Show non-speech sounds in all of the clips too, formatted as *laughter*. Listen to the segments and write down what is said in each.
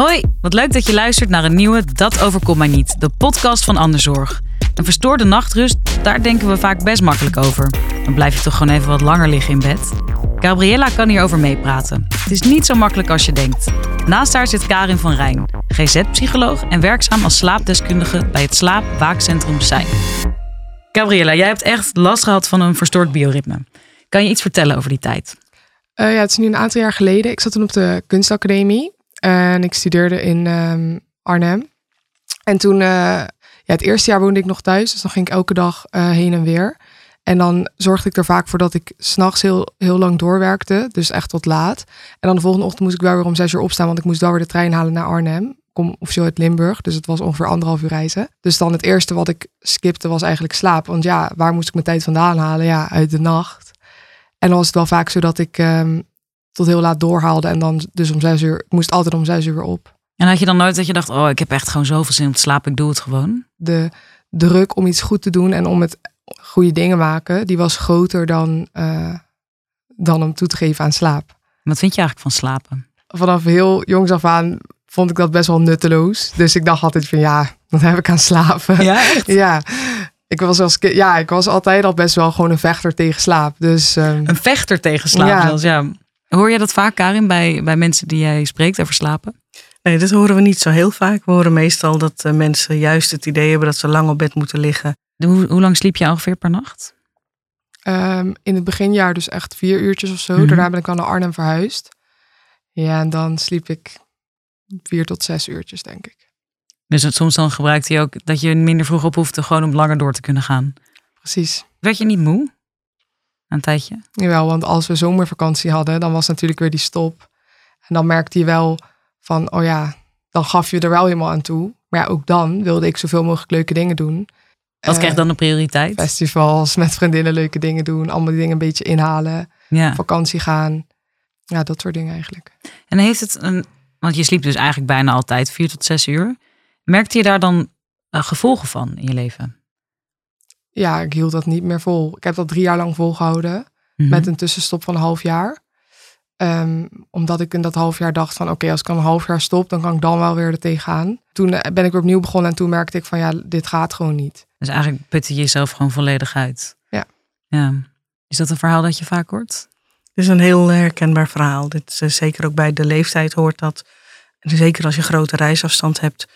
Hoi, wat leuk dat je luistert naar een nieuwe Dat overkomt mij niet, de podcast van Anderzorg. Een verstoorde nachtrust, daar denken we vaak best makkelijk over. Dan blijf je toch gewoon even wat langer liggen in bed. Gabriella kan hierover meepraten. Het is niet zo makkelijk als je denkt. Naast haar zit Karin van Rijn, GZ-psycholoog en werkzaam als slaapdeskundige bij het slaapwaakcentrum Zijn. Gabriella, jij hebt echt last gehad van een verstoord bioritme. Kan je iets vertellen over die tijd? Uh, ja, het is nu een aantal jaar geleden. Ik zat toen op de kunstacademie en ik studeerde in um, Arnhem. En toen, uh, ja, het eerste jaar woonde ik nog thuis, dus dan ging ik elke dag uh, heen en weer. En dan zorgde ik er vaak voor dat ik s'nachts heel, heel lang doorwerkte, dus echt tot laat. En dan de volgende ochtend moest ik wel weer om zes uur opstaan, want ik moest wel weer de trein halen naar Arnhem. Kom officieel uit Limburg, dus het was ongeveer anderhalf uur reizen. Dus dan het eerste wat ik skipte was eigenlijk slaap. Want ja, waar moest ik mijn tijd vandaan halen? Ja, uit de nacht. En dan was het wel vaak zo dat ik um, tot heel laat doorhaalde. En dan dus om zes uur, ik moest altijd om zes uur op. En had je dan nooit dat je dacht, oh, ik heb echt gewoon zoveel zin om te slapen, ik doe het gewoon? De druk om iets goed te doen en om het goede dingen maken, die was groter dan, uh, dan om toe te geven aan slaap. Wat vind je eigenlijk van slapen? Vanaf heel jongs af aan vond ik dat best wel nutteloos. Dus ik dacht altijd van ja, dan heb ik aan slapen. Ja, echt? *laughs* ja. Ik was, als, ja, ik was altijd al best wel gewoon een vechter tegen slaap. Dus, um, een vechter tegen slaap ja. zelfs, ja. Hoor je dat vaak, Karin, bij, bij mensen die jij spreekt over slapen? Nee, dat horen we niet zo heel vaak. We horen meestal dat uh, mensen juist het idee hebben dat ze lang op bed moeten liggen. Hoe, hoe lang sliep je ongeveer per nacht? Um, in het beginjaar dus echt vier uurtjes of zo. Mm -hmm. Daarna ben ik al naar Arnhem verhuisd. Ja, en dan sliep ik vier tot zes uurtjes, denk ik. Dus het, soms dan gebruikte je ook dat je minder vroeg op hoefde, gewoon om langer door te kunnen gaan. Precies. Werd je niet moe? Een tijdje? Jawel, want als we zomervakantie hadden, dan was natuurlijk weer die stop. En dan merkte je wel van, oh ja, dan gaf je er wel helemaal aan toe. Maar ja, ook dan wilde ik zoveel mogelijk leuke dingen doen. Wat krijgt dan de prioriteit? Festivals, met vriendinnen leuke dingen doen. Allemaal die dingen een beetje inhalen. Ja. Vakantie gaan. Ja, dat soort dingen eigenlijk. En heeft het een... Want je sliep dus eigenlijk bijna altijd vier tot zes uur. Merkte je daar dan uh, gevolgen van in je leven? Ja, ik hield dat niet meer vol. Ik heb dat drie jaar lang volgehouden. Mm -hmm. Met een tussenstop van een half jaar. Um, omdat ik in dat half jaar dacht van oké, okay, als ik een half jaar stop, dan kan ik dan wel weer er tegenaan. Toen ben ik weer opnieuw begonnen en toen merkte ik van ja, dit gaat gewoon niet. Dus eigenlijk putte je jezelf gewoon volledig uit. Ja. ja. Is dat een verhaal dat je vaak hoort? Het is een heel herkenbaar verhaal. Dit is, uh, zeker ook bij de leeftijd hoort dat. En zeker als je grote reisafstand hebt.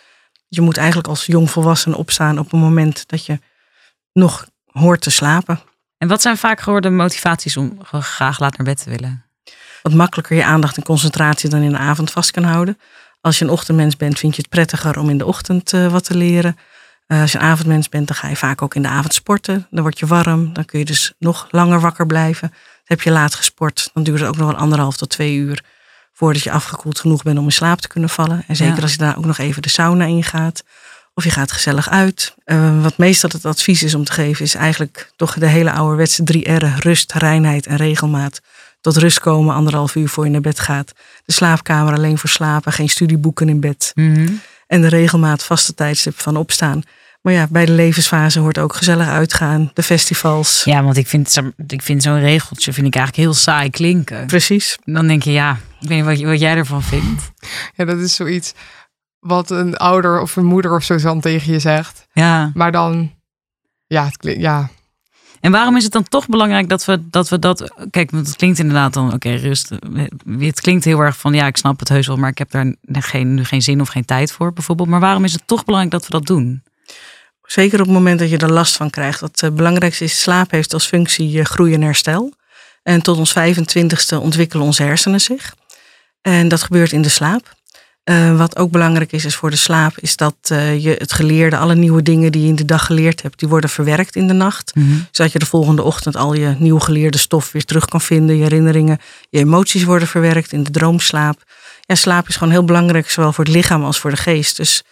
Je moet eigenlijk als jongvolwassene opstaan op een moment dat je nog hoort te slapen. En wat zijn vaak geworden motivaties om graag laat naar bed te willen? Wat makkelijker je aandacht en concentratie dan in de avond vast kan houden. Als je een ochtendmens bent, vind je het prettiger om in de ochtend uh, wat te leren. Uh, als je een avondmens bent, dan ga je vaak ook in de avond sporten. Dan word je warm, dan kun je dus nog langer wakker blijven. Heb je laat gesport, dan duurt het ook nog wel anderhalf tot twee uur voordat je afgekoeld genoeg bent om in slaap te kunnen vallen. En zeker ja. als je daar ook nog even de sauna in gaat. Of je gaat gezellig uit. Uh, wat meestal het advies is om te geven, is eigenlijk toch de hele ouderwetse drie R'en. Rust, reinheid en regelmaat. Tot rust komen anderhalf uur voor je naar bed gaat. De slaapkamer alleen voor slapen, geen studieboeken in bed. Mm -hmm. En de regelmaat, vaste tijdstip van opstaan. Maar ja, bij de levensfase hoort ook gezellig uitgaan. De festivals. Ja, want ik vind, ik vind zo'n regeltje vind ik eigenlijk heel saai klinken. Precies. Dan denk je, ja, ik weet niet wat, wat jij ervan vindt. Ja, dat is zoiets wat een ouder of een moeder of zo dan tegen je zegt. Ja. Maar dan, ja, het klinkt, ja. En waarom is het dan toch belangrijk dat we dat... We dat kijk, want het klinkt inderdaad dan, oké, okay, rust. Het klinkt heel erg van, ja, ik snap het heus wel, maar ik heb daar geen, nu geen zin of geen tijd voor, bijvoorbeeld. Maar waarom is het toch belangrijk dat we dat doen? Zeker op het moment dat je er last van krijgt. Het uh, belangrijkste is, slaap heeft als functie groei en herstel. En tot ons 25ste ontwikkelen onze hersenen zich. En dat gebeurt in de slaap. Uh, wat ook belangrijk is, is voor de slaap, is dat uh, je het geleerde, alle nieuwe dingen die je in de dag geleerd hebt, die worden verwerkt in de nacht. Mm -hmm. Zodat je de volgende ochtend al je nieuw geleerde stof weer terug kan vinden. Je herinneringen, je emoties worden verwerkt in de droomslaap. Ja, slaap is gewoon heel belangrijk, zowel voor het lichaam als voor de geest. Dus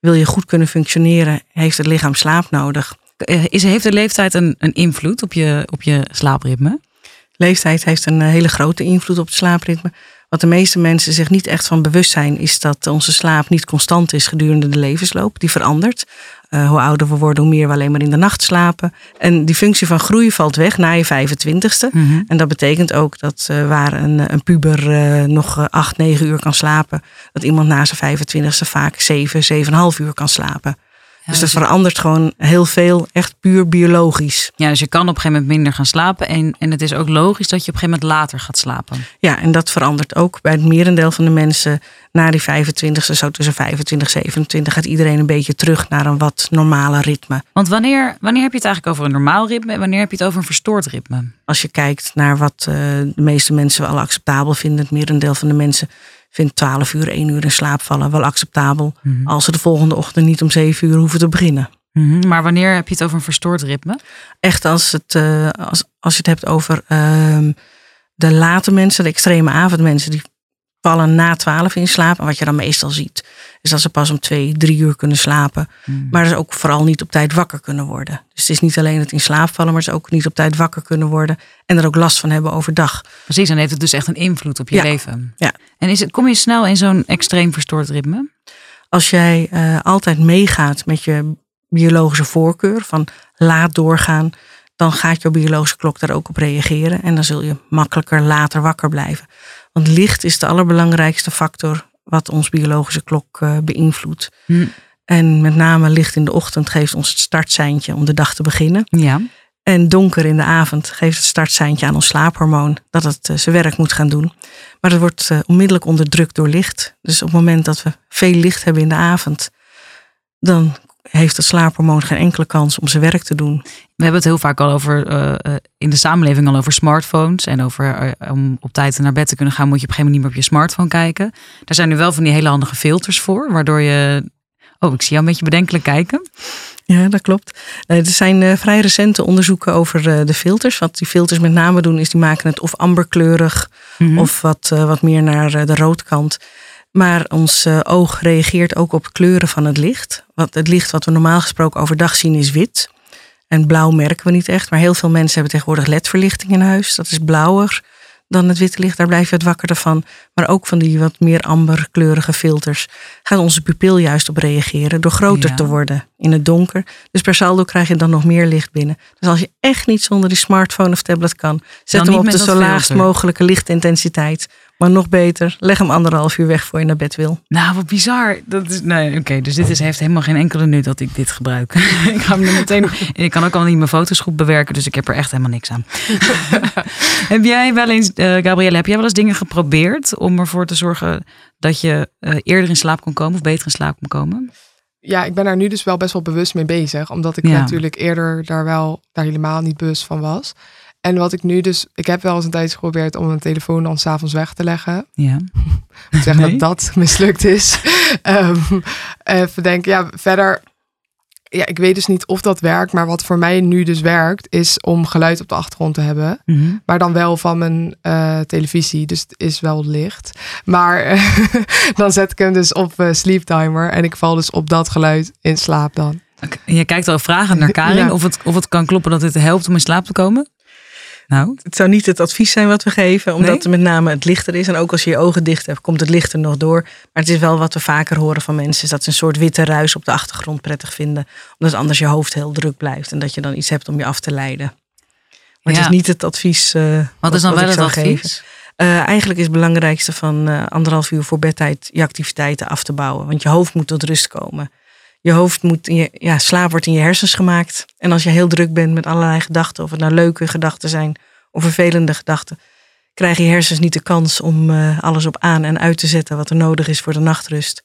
wil je goed kunnen functioneren, heeft het lichaam slaap nodig. Is, heeft de leeftijd een, een invloed op je, op je slaapritme? Leeftijd heeft een hele grote invloed op het slaapritme. Wat de meeste mensen zich niet echt van bewust zijn, is dat onze slaap niet constant is gedurende de levensloop. Die verandert. Uh, hoe ouder we worden, hoe meer we alleen maar in de nacht slapen. En die functie van groei valt weg na je 25ste. Mhm. En dat betekent ook dat uh, waar een, een puber uh, nog 8, 9 uur kan slapen, dat iemand na zijn 25ste vaak 7, 7,5 uur kan slapen. Dus dat je- verandert gewoon heel veel, echt puur biologisch. Ja, dus je kan op een gegeven moment minder gaan slapen. En, en het is ook logisch dat je op een gegeven moment later gaat slapen. Ja, en dat verandert ook bij het merendeel van de mensen. Na die 25ste, zo tussen 25 en 27, gaat iedereen een beetje terug naar een wat normale ritme. Want wanneer, wanneer heb je het eigenlijk over een normaal ritme en wanneer heb je het over een verstoord ritme? Als je kijkt naar wat eh, de meeste mensen wel acceptabel vinden, het merendeel van de mensen vindt 12 uur, 1 uur in slaap vallen wel acceptabel. Als ze de volgende ochtend niet om 7 uur hoeven te beginnen. Mhm, Maar wanneer heb je het over een verstoord ritme? Echt als, het, eh, als, als je het hebt over ehm, de late mensen, de extreme avondmensen, die vallen na 12 in slaap. En wat je dan meestal ziet, is dat ze pas om 2, 3 uur kunnen slapen. Maar dus ook vooral niet op tijd wakker kunnen worden. Dus het is niet alleen het in slaap vallen, maar is ook niet op tijd wakker kunnen worden. En er ook last van hebben overdag. Precies, dan heeft het dus echt een invloed op je Ja. leven. Ja. En is het, kom je snel in zo'n extreem verstoord ritme? Als jij eh, altijd meegaat met je biologische voorkeur van laat doorgaan, dan gaat jouw biologische klok daar ook op reageren. En dan zul je makkelijker later wakker blijven. Want licht is de allerbelangrijkste factor wat ons biologische klok eh, beïnvloedt. Hm. En met name licht in de ochtend geeft ons het startseintje om de dag te beginnen. Ja. En donker in de avond geeft het startseintje aan ons slaaphormoon dat het eh, zijn werk moet gaan doen. Maar dat wordt eh, onmiddellijk onderdrukt door licht. Dus op het moment dat we veel licht hebben in de avond, dan heeft het slaaphormoon geen enkele kans om zijn werk te doen. We hebben het heel vaak al over, eh, in de samenleving al over smartphones. En over om op tijd naar bed te kunnen gaan, moet je op een gegeven moment niet meer op je smartphone kijken. Daar zijn nu wel van die hele handige filters voor, waardoor je. Oh, ik zie jou een beetje bedenkelijk kijken. Ja, dat klopt. Eh, Er zijn eh, vrij recente onderzoeken over eh, de filters. Wat die filters met name doen, is die maken het of amberkleurig Mhm. of wat, wat meer naar de roodkant. Maar ons oog reageert ook op kleuren van het licht. Want het licht wat we normaal gesproken overdag zien is wit. En blauw merken we niet echt. Maar heel veel mensen hebben tegenwoordig ledverlichting in huis. Dat is blauwer dan het witte licht. Daar blijf je wat wakkerder van. Maar ook van die wat meer amberkleurige filters gaat onze pupil juist op reageren. Door groter Ja. te worden in het donker. Dus per saldo krijg je dan nog meer licht binnen. Dus als je echt niet zonder die smartphone of tablet kan, zet Dan hem op de zo laagst mogelijke lichtintensiteit. Maar nog beter, leg hem anderhalf uur weg voor je naar bed wil. Nou, wat bizar. Dat is, nee, oké, dus dit is, heeft helemaal geen enkele nut dat ik dit gebruik. *laughs* ik ga hem er meteen. en Ik kan ook al niet mijn foto's goed bewerken, dus ik heb er echt helemaal niks aan. *laughs* heb jij wel eens, eh Gabrielle, heb jij wel eens dingen geprobeerd om ervoor te zorgen dat je eh, eerder in slaap kon komen of beter in slaap kon komen? Ja, ik ben daar nu dus wel best wel bewust mee bezig. Omdat ik Ja. natuurlijk eerder daar wel daar helemaal niet bewust van was. En wat ik nu dus, ik heb wel eens een tijdje geprobeerd om mijn telefoon dan s'avonds weg te leggen. Ja. *laughs* Ik zeggen Nee? dat dat mislukt is. *laughs* Ehm, even denken, ja, verder. Ja, ik weet dus niet of dat werkt. Maar wat voor mij nu dus werkt, is om geluid op de achtergrond te hebben. Mhm. Maar dan wel van mijn eh, televisie. Dus het is wel licht. Maar *laughs* dan zet ik hem dus op eh, sleep timer. En ik val dus op dat geluid in slaap dan. Je kijkt al vragend naar Karin Ja. of, het, of het kan kloppen dat het helpt om in slaap te komen. Nou, Het zou niet het advies zijn wat we geven, omdat Nee? het met name het lichter is. En ook als je je ogen dicht hebt, komt het licht er nog door. Maar het is wel wat we vaker horen van mensen, is dat ze een soort witte ruis op de achtergrond prettig vinden. Omdat anders je hoofd heel druk blijft en dat je dan iets hebt om je af te leiden. Maar Ja. het is niet het advies. eh, wat is dan wat wel het zou geven. advies? Eh, eigenlijk is het belangrijkste van eh, anderhalf uur voor bedtijd je activiteiten af te bouwen. Want je hoofd moet tot rust komen. Je hoofd moet je, ja, slaap wordt in je hersens gemaakt. En als je heel druk bent met allerlei gedachten, of het nou leuke gedachten zijn of vervelende gedachten, krijgen je hersens niet de kans om eh, alles op aan en uit te zetten wat er nodig is voor de nachtrust.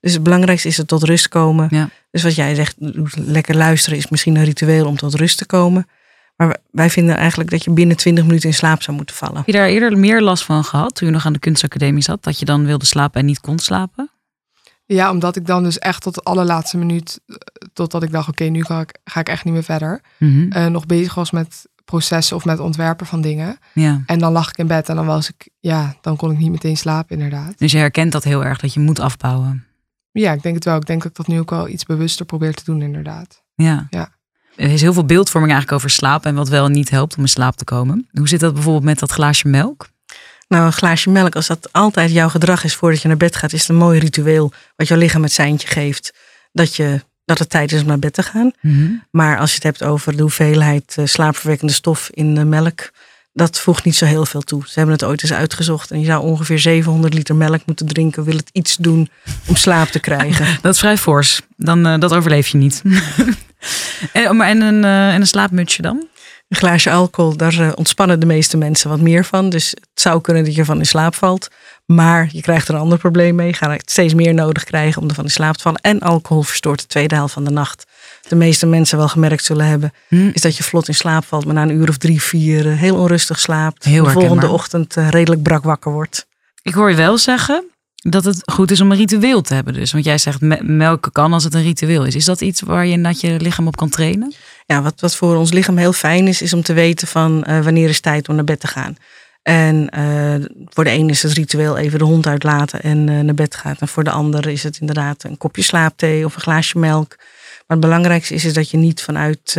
Dus het belangrijkste is het tot rust komen. Ja. Dus wat jij zegt, lekker luisteren is misschien een ritueel om tot rust te komen. Maar wij vinden eigenlijk dat je binnen 20 minuten in slaap zou moeten vallen. Heb je daar eerder meer last van gehad toen je nog aan de kunstacademie zat? Dat je dan wilde slapen en niet kon slapen? Ja, omdat ik dan dus echt tot de allerlaatste minuut, eh, totdat ik dacht, oké, nu ga ik, ga ik echt niet meer verder. Mhm. eh, nog bezig was met processen of met ontwerpen van dingen. Ja. En dan lag ik in bed en dan was ik, ja, dan kon ik niet meteen slapen, inderdaad. Dus je herkent dat heel erg, dat je moet afbouwen. Ja, ik denk het wel. Ik denk dat ik dat nu ook wel iets bewuster probeer te doen, inderdaad. Ja. Ja. Er is heel veel beeldvorming eigenlijk over slaap en wat wel en niet helpt om in slaap te komen. Hoe zit dat bijvoorbeeld met dat glaasje melk? Nou, een glaasje melk, als dat altijd jouw gedrag is voordat je naar bed gaat, is het een mooi ritueel wat jouw lichaam het seintje geeft dat, je, dat het tijd is om naar bed te gaan. Mhm. Maar als je het hebt over de hoeveelheid eh, slaapverwekkende stof in de melk, dat voegt niet zo heel veel toe. Ze hebben het ooit eens uitgezocht en je zou ongeveer 700 liter melk moeten drinken, wil het iets doen om slaap te krijgen. *laughs* Dat is vrij fors. Dan, eh, dat overleef je niet. *laughs* en, maar en, een, eh, en een slaapmutsje dan? Een glaasje alcohol, daar eh, ontspannen de meeste mensen wat meer van. Dus het zou kunnen dat je van in slaap valt. Maar je krijgt er een ander probleem mee. Je gaat steeds meer nodig krijgen om ervan in slaap te vallen. En alcohol verstoort de tweede helft van de nacht. De meeste mensen wel gemerkt zullen hebben, Hm. is dat je vlot in slaap valt. Maar na een uur of drie, vier eh, heel onrustig slaapt. Heel de volgende ochtend eh, redelijk brak wakker wordt. Ik hoor je wel zeggen dat het goed is om een ritueel te hebben. Dus. Want jij zegt me- melken kan als het een ritueel is. Is dat iets waar je dat je lichaam op kan trainen? Ja, wat, wat voor ons lichaam heel fijn is, is om te weten van eh, wanneer is tijd om naar bed te gaan. En eh, voor de een is het ritueel even de hond uitlaten en eh, naar bed gaat. En voor de ander is het inderdaad een kopje slaapthee of een glaasje melk. Maar het belangrijkste is, is dat je niet vanuit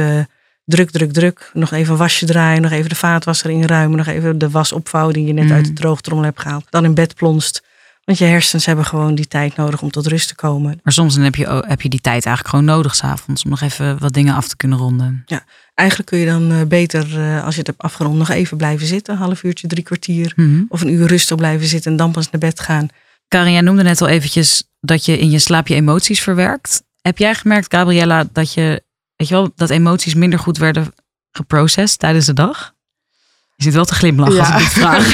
druk, druk, druk, nog even een wasje draaien, nog even de vaatwasser inruimen, nog even de was opvouwen die je net Mm. uit de droogtrommel hebt gehaald, dan in bed plonst. Want je hersens hebben gewoon die tijd nodig om tot rust te komen. Maar soms dan heb, je, heb je die tijd eigenlijk gewoon nodig s'avonds. Om nog even wat dingen af te kunnen ronden. Eigenlijk kun je dan eh, beter, eh, als je het hebt afgerond, nog even blijven zitten. Een half uurtje, drie kwartier. Mhm. Of een uur rustig blijven zitten en dan pas naar bed gaan. Karin, jij noemde net al eventjes dat je in je slaap je emoties verwerkt. Heb jij gemerkt, Gabriella, dat je, weet je wel, dat emoties minder goed werden geprocessed tijdens de dag? Je zit wel te glimlachen als ik dit vraag. *laughs*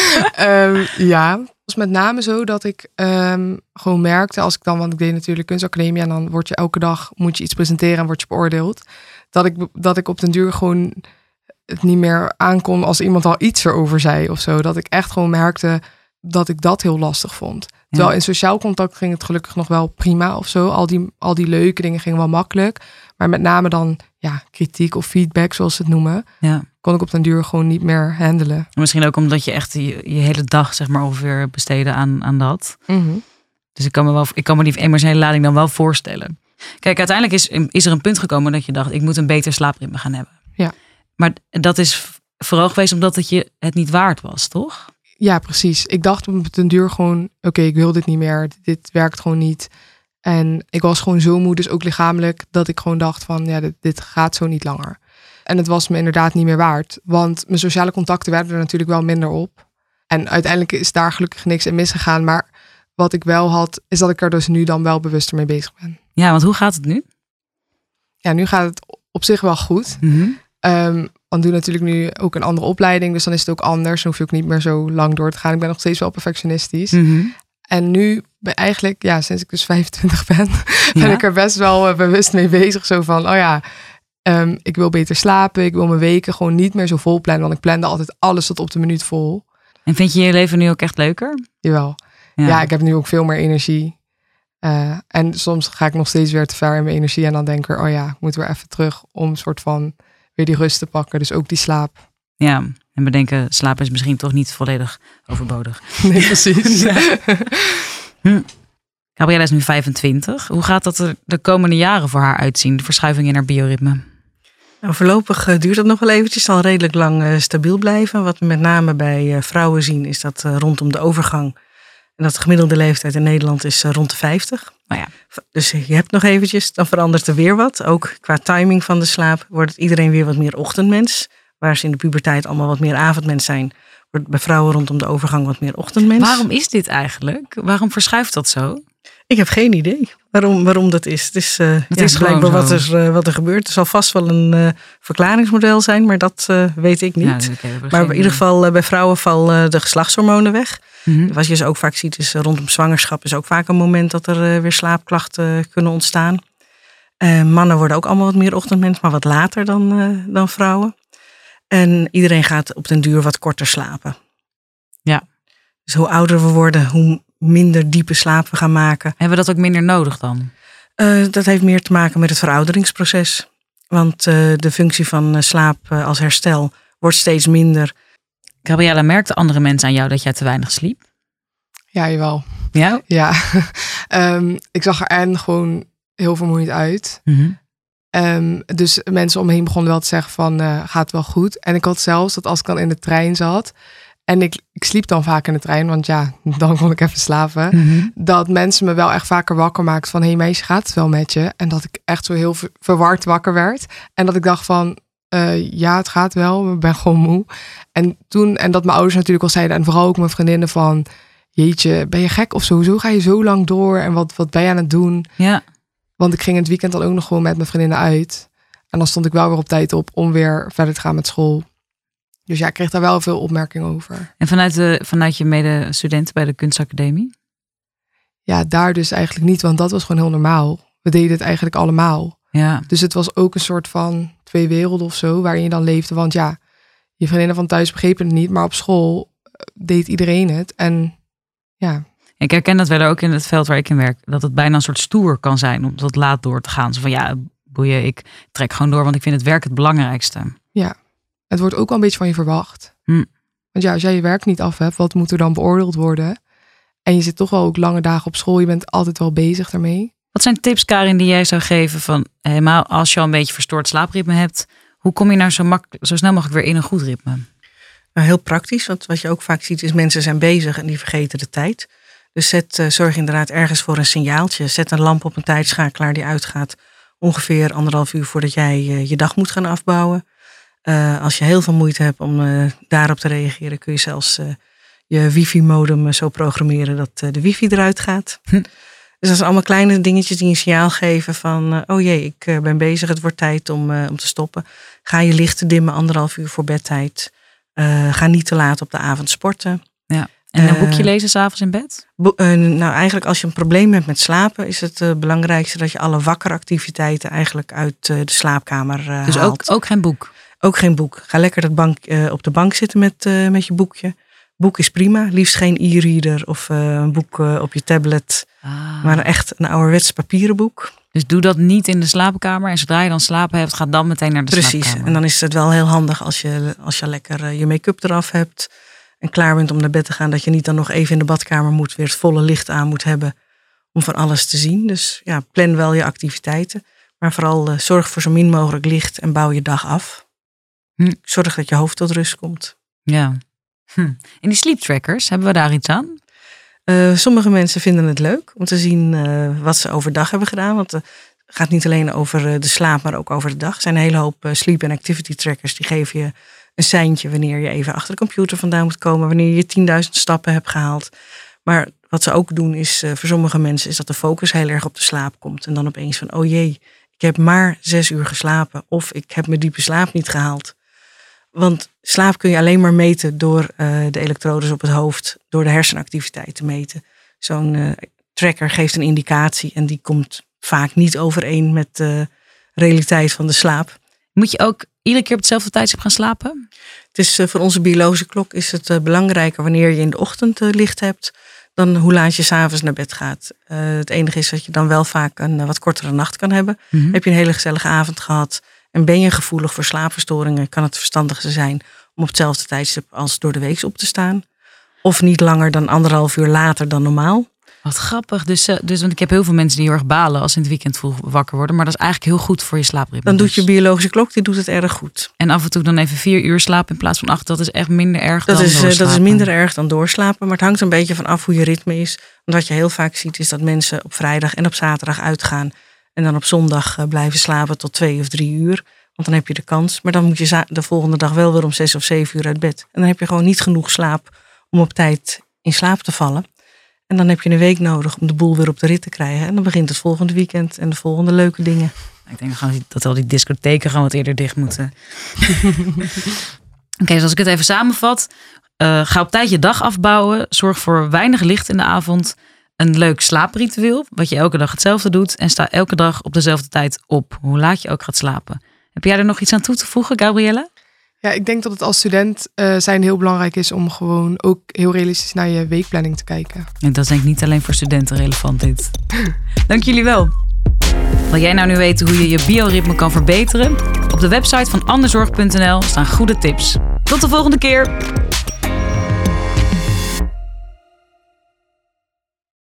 *laughs* Ehm, ja, was met name zo dat ik ehm, gewoon merkte als ik dan, want ik deed natuurlijk kunstacademie en dan word je elke dag moet je iets presenteren en word je beoordeeld, dat ik dat ik op den duur gewoon het niet meer aankon als iemand al iets erover zei of zo. Dat ik echt gewoon merkte dat ik dat heel lastig vond. Terwijl in sociaal contact ging het gelukkig nog wel prima of zo. Al die, al die leuke dingen gingen wel makkelijk. Maar met name dan ja, kritiek of feedback, zoals ze het noemen, Ja. kon ik op den duur gewoon niet meer handelen. Misschien ook omdat je echt je, je hele dag zeg maar ongeveer besteden aan, aan dat. Dus ik kan, me wel, ik kan me die emotionele lading dan wel voorstellen. Kijk, uiteindelijk is, is er een punt gekomen dat je dacht, ik moet een beter slaapritme gaan hebben. Ja. Maar dat is vooral geweest omdat het je het niet waard was, toch? Ja, precies. Ik dacht op den duur gewoon, oké, ik wil dit niet meer. Dit werkt gewoon niet. En ik was gewoon zo moe, dus ook lichamelijk, dat ik gewoon dacht van, ja, dit, dit gaat zo niet langer. En het was me inderdaad niet meer waard. Want mijn sociale contacten werden er natuurlijk wel minder op. En uiteindelijk is daar gelukkig niks in misgegaan. Maar wat ik wel had, is dat ik er dus nu dan wel bewuster mee bezig ben. Ja, want hoe gaat het nu? Ja, nu gaat het op zich wel goed. Mhm. Ehm want doe natuurlijk nu ook een andere opleiding. Dus dan is het ook anders. Dan hoef je ook niet meer zo lang door te gaan. Ik ben nog steeds wel perfectionistisch. Mhm. En nu ben eigenlijk, ja, sinds ik dus *laughs* 25 ben, ben Ja. ik er best wel eh, bewust mee bezig. Zo van, oh ja, ehm, ik wil beter slapen. Ik wil mijn weken gewoon niet meer zo vol plannen. Want ik plande altijd alles tot op de minuut vol. En vind je je leven nu ook echt leuker? Jawel. Ja, ik heb nu ook veel meer energie. Eh, en soms ga ik nog steeds weer te ver in mijn energie. En dan denk ik oh ja, ik moet weer even terug om een soort van weer die rust te pakken. Dus ook die slaap. Ja, en bedenken, slapen is misschien toch niet volledig overbodig. *laughs* Nee, precies. *laughs* Gabriella is nu 25. Hoe gaat dat er de komende jaren voor haar uitzien? De verschuiving in haar bioritme? Nou, voorlopig eh, duurt dat nog wel eventjes. Zal redelijk lang eh, stabiel blijven. Wat we met name bij eh, vrouwen zien is dat rondom de overgang... en dat de gemiddelde leeftijd in Nederland is rond de 50. Nou ja. Dus je hebt nog eventjes, dan verandert er weer wat. Ook qua timing van de slaap wordt het iedereen weer wat meer ochtendmens. Waar ze in de puberteit allemaal wat meer avondmens zijn... wordt bij vrouwen rondom de overgang wat meer ochtendmens. Waarom is dit eigenlijk? Waarom verschuift dat zo? Ik heb geen idee waarom, waarom dat is. Het is, eh, ja, is gewoon blijkbaar wat er, eh, wat er gebeurt. Er zal vast wel een eh, verklaringsmodel zijn, maar dat eh, weet ik niet. Ja, maar in ieder geval eh, bij vrouwen vallen de geslachtshormonen weg. Mhm. Wat je dus ook vaak ziet is eh, rondom zwangerschap is ook vaak een moment dat er eh, weer slaapklachten kunnen ontstaan. Eh, mannen worden ook allemaal wat meer ochtendmens, maar wat later dan, eh, dan vrouwen. En iedereen gaat op den duur wat korter slapen. Ja. Dus hoe ouder we worden, hoe minder diepe slaap we gaan maken. Hebben we dat ook minder nodig dan? Eh, dat heeft meer te maken met het verouderingsproces. Want eh, de functie van eh, slaap als herstel wordt steeds minder. Gabriella, merkten andere mensen aan jou dat jij te weinig sliep? Ja, jawel. Ja? Ja. *laughs* Ehm, ik zag er en gewoon heel vermoeid uit. Mhm. Ehm, dus mensen om me heen begonnen wel te zeggen van, eh, gaat wel goed. En ik had zelfs dat als ik dan in de trein zat en ik, ik sliep dan vaak in de trein, want ja, *laughs* dan kon ik even slapen. Mhm. Dat mensen me wel echt vaker wakker maakten van... hé hey meisje, gaat het wel met je? En dat ik echt zo heel ver- verward wakker werd. En dat ik dacht van, eh, ja, het gaat wel, ik ben gewoon moe. En toen, en dat mijn ouders natuurlijk al zeiden... en vooral ook mijn vriendinnen van... jeetje, ben je gek of sowieso ga je zo lang door? En wat, wat ben je aan het doen? Ja. Want ik ging in het weekend dan ook nog gewoon met mijn vriendinnen uit. En dan stond ik wel weer op tijd op om weer verder te gaan met school. Dus ja, ik kreeg daar wel veel opmerkingen over. En vanuit, de, vanuit je medestudenten bij de kunstacademie? Ja, daar dus eigenlijk niet, want dat was gewoon heel normaal. We deden het eigenlijk allemaal. Ja. Dus het was ook een soort van twee werelden of zo, waarin je dan leefde. Want ja, je vriendinnen van thuis begrepen het niet, maar op school eh, deed iedereen het. En ja, Ik herken dat wel ook in het veld waar ik in werk. Dat het bijna een sosoort stoer kan zijn om tot laat door te gaan. Zo van ja, boeien, ik trek gewoon door, want ik vind het werk het belangrijkste. het wordt ook wel een beetje van je verwacht. Hm. Want ja, als jij je werk niet af hebt, wat moet er dan beoordeeld worden? En je zit toch wel ook lange dagen op school, je bent altijd wel bezig daarmee. Wat zijn tips, Karin, die jij zou geven van helemaal als je al een beetje verstoord slaapritme hebt, hoe kom je nou zo, mak zo snel mogelijk weer in een goed ritme? Nou, heel praktisch, want wat je ook vaak ziet is mensen zijn bezig en die vergeten de tijd. Dus zet, eh, zorg inderdaad ergens voor een signaaltje. Zet een lamp op een tijdschakelaar die uitgaat ongeveer anderhalf uur voordat jij eh, je dag moet gaan afbouwen. Eh, als je heel veel moeite hebt om daarop te reageren, kun je zelfs je wifi-modem zo programmeren dat de wifi eruit gaat. Hm. Dus dat zijn allemaal kleine dingetjes die een signaal geven van, oh jee, ik ben bezig, het wordt tijd om, om te stoppen. Ga je lichten dimmen anderhalf uur voor bedtijd. Ga niet te laat op de avond sporten. En een Eh, boekje lezen s'avonds in bed? Eh, nou, eigenlijk als je een probleem hebt met slapen, is het eh, belangrijkste dat je alle wakkere activiteiten eigenlijk uit eh, de slaapkamer eh, Dus ook, haalt. ook geen boek. Ook geen boek. Ga lekker dat bank, eh, op de bank zitten met, eh, met je boekje. Boek is prima. Liefst geen e-reader of eh, een boek eh, op je tablet. Ah. Maar echt een ouderwets papieren boek. Dus doe dat niet in de slaapkamer. En zodra je dan slapen hebt, ga dan meteen naar de Precies. slaapkamer. En dan is het wel heel handig als je, als je lekker eh, je make-up eraf hebt. En klaar bent om naar bed te gaan. Dat je niet dan nog even in de badkamer moet. Weer het volle licht aan moet hebben. Om van alles te zien. Dus ja, plan wel je activiteiten. Maar vooral eh, zorg voor zo min mogelijk licht. En bouw je dag af. Hm. Zorg dat je hoofd tot rust komt. Ja. Hm. En die sleep trackers, hebben we daar iets aan? Eh, sommige mensen vinden het leuk om te zien eh, wat ze overdag hebben gedaan. Want het gaat niet alleen over de slaap, maar ook over de dag. Er zijn een hele hoop sleep- en activity trackers. Die geven je een seintje wanneer je even achter de computer vandaan moet komen. Wanneer je 10.000 stappen hebt gehaald. Maar wat ze ook doen is, eh, voor sommige mensen, is dat de focus heel erg op de slaap komt. En dan opeens van, oh jee, ik heb maar zes uur geslapen. Of ik heb mijn diepe slaap niet gehaald. Want slaap kun je alleen maar meten door eh, de elektrodes op het hoofd, door de hersenactiviteit te meten. Zo'n eh, tracker geeft een indicatie en die komt vaak niet overeen met de realiteit van de slaap. Moet je ook iedere keer op hetzelfde tijdstip gaan slapen? Het is eh, voor onze biologische klok is het eh, belangrijker wanneer je in de ochtend eh, licht hebt dan hoe laat je s'avonds naar bed gaat. Het enige is dat je dan wel vaak een wat kortere nacht kan hebben. Mhm. Heb je een hele gezellige avond gehad en ben je gevoelig voor slaapverstoringen, kan het verstandigste zijn om op hetzelfde tijdstip als door de week op te staan. Of niet langer dan anderhalf uur later dan normaal. Wat grappig. Dus, eh, dus, want ik heb heel veel mensen die heel erg balen als ze in het weekend vroeg wakker worden. Maar dat is eigenlijk heel goed voor je slaapritme. Dan doet dus. je biologische klok die doet het erg goed. En af en toe dan even vier uur slapen in plaats van acht. Dat is echt minder erg Dat dan is, eh, dat is doorslapen. minder erg dan doorslapen, maar het hangt een beetje van af hoe je ritme is. Want wat je heel vaak ziet is dat mensen op vrijdag en op zaterdag uitgaan en dan op zondag eh, blijven slapen tot twee of drie uur. Want dan heb je de kans. Maar dan moet je de volgende dag wel weer om zes of zeven uur uit bed. En dan heb je gewoon niet genoeg slaap om op tijd in slaap te vallen. En dan heb je een week nodig om de boel weer op de rit te krijgen. En dan begint het volgende weekend en de volgende leuke dingen. Ik denk dat al die discotheken gewoon wat eerder dicht moeten. *laughs* Oké, dus als ik het even samenvat. eh, ga op tijd je dag afbouwen. Zorg voor weinig licht in de avond. Een leuk slaapritueel, wat je elke dag hetzelfde doet. En sta elke dag op dezelfde tijd op, hoe laat je ook gaat slapen. Heb jij er nog iets aan toe te voegen, Gabrielle? Ja, ik denk dat het als student eh, zijn heel belangrijk is om gewoon ook heel realistisch naar je weekplanning te kijken. En dat is denk ik niet alleen voor studenten relevant dit. *laughs* Dank jullie wel. Wil jij nou nu weten hoe je je bioritme kan verbeteren? Op de website van anderzorg.nl staan goede tips. Tot de volgende keer!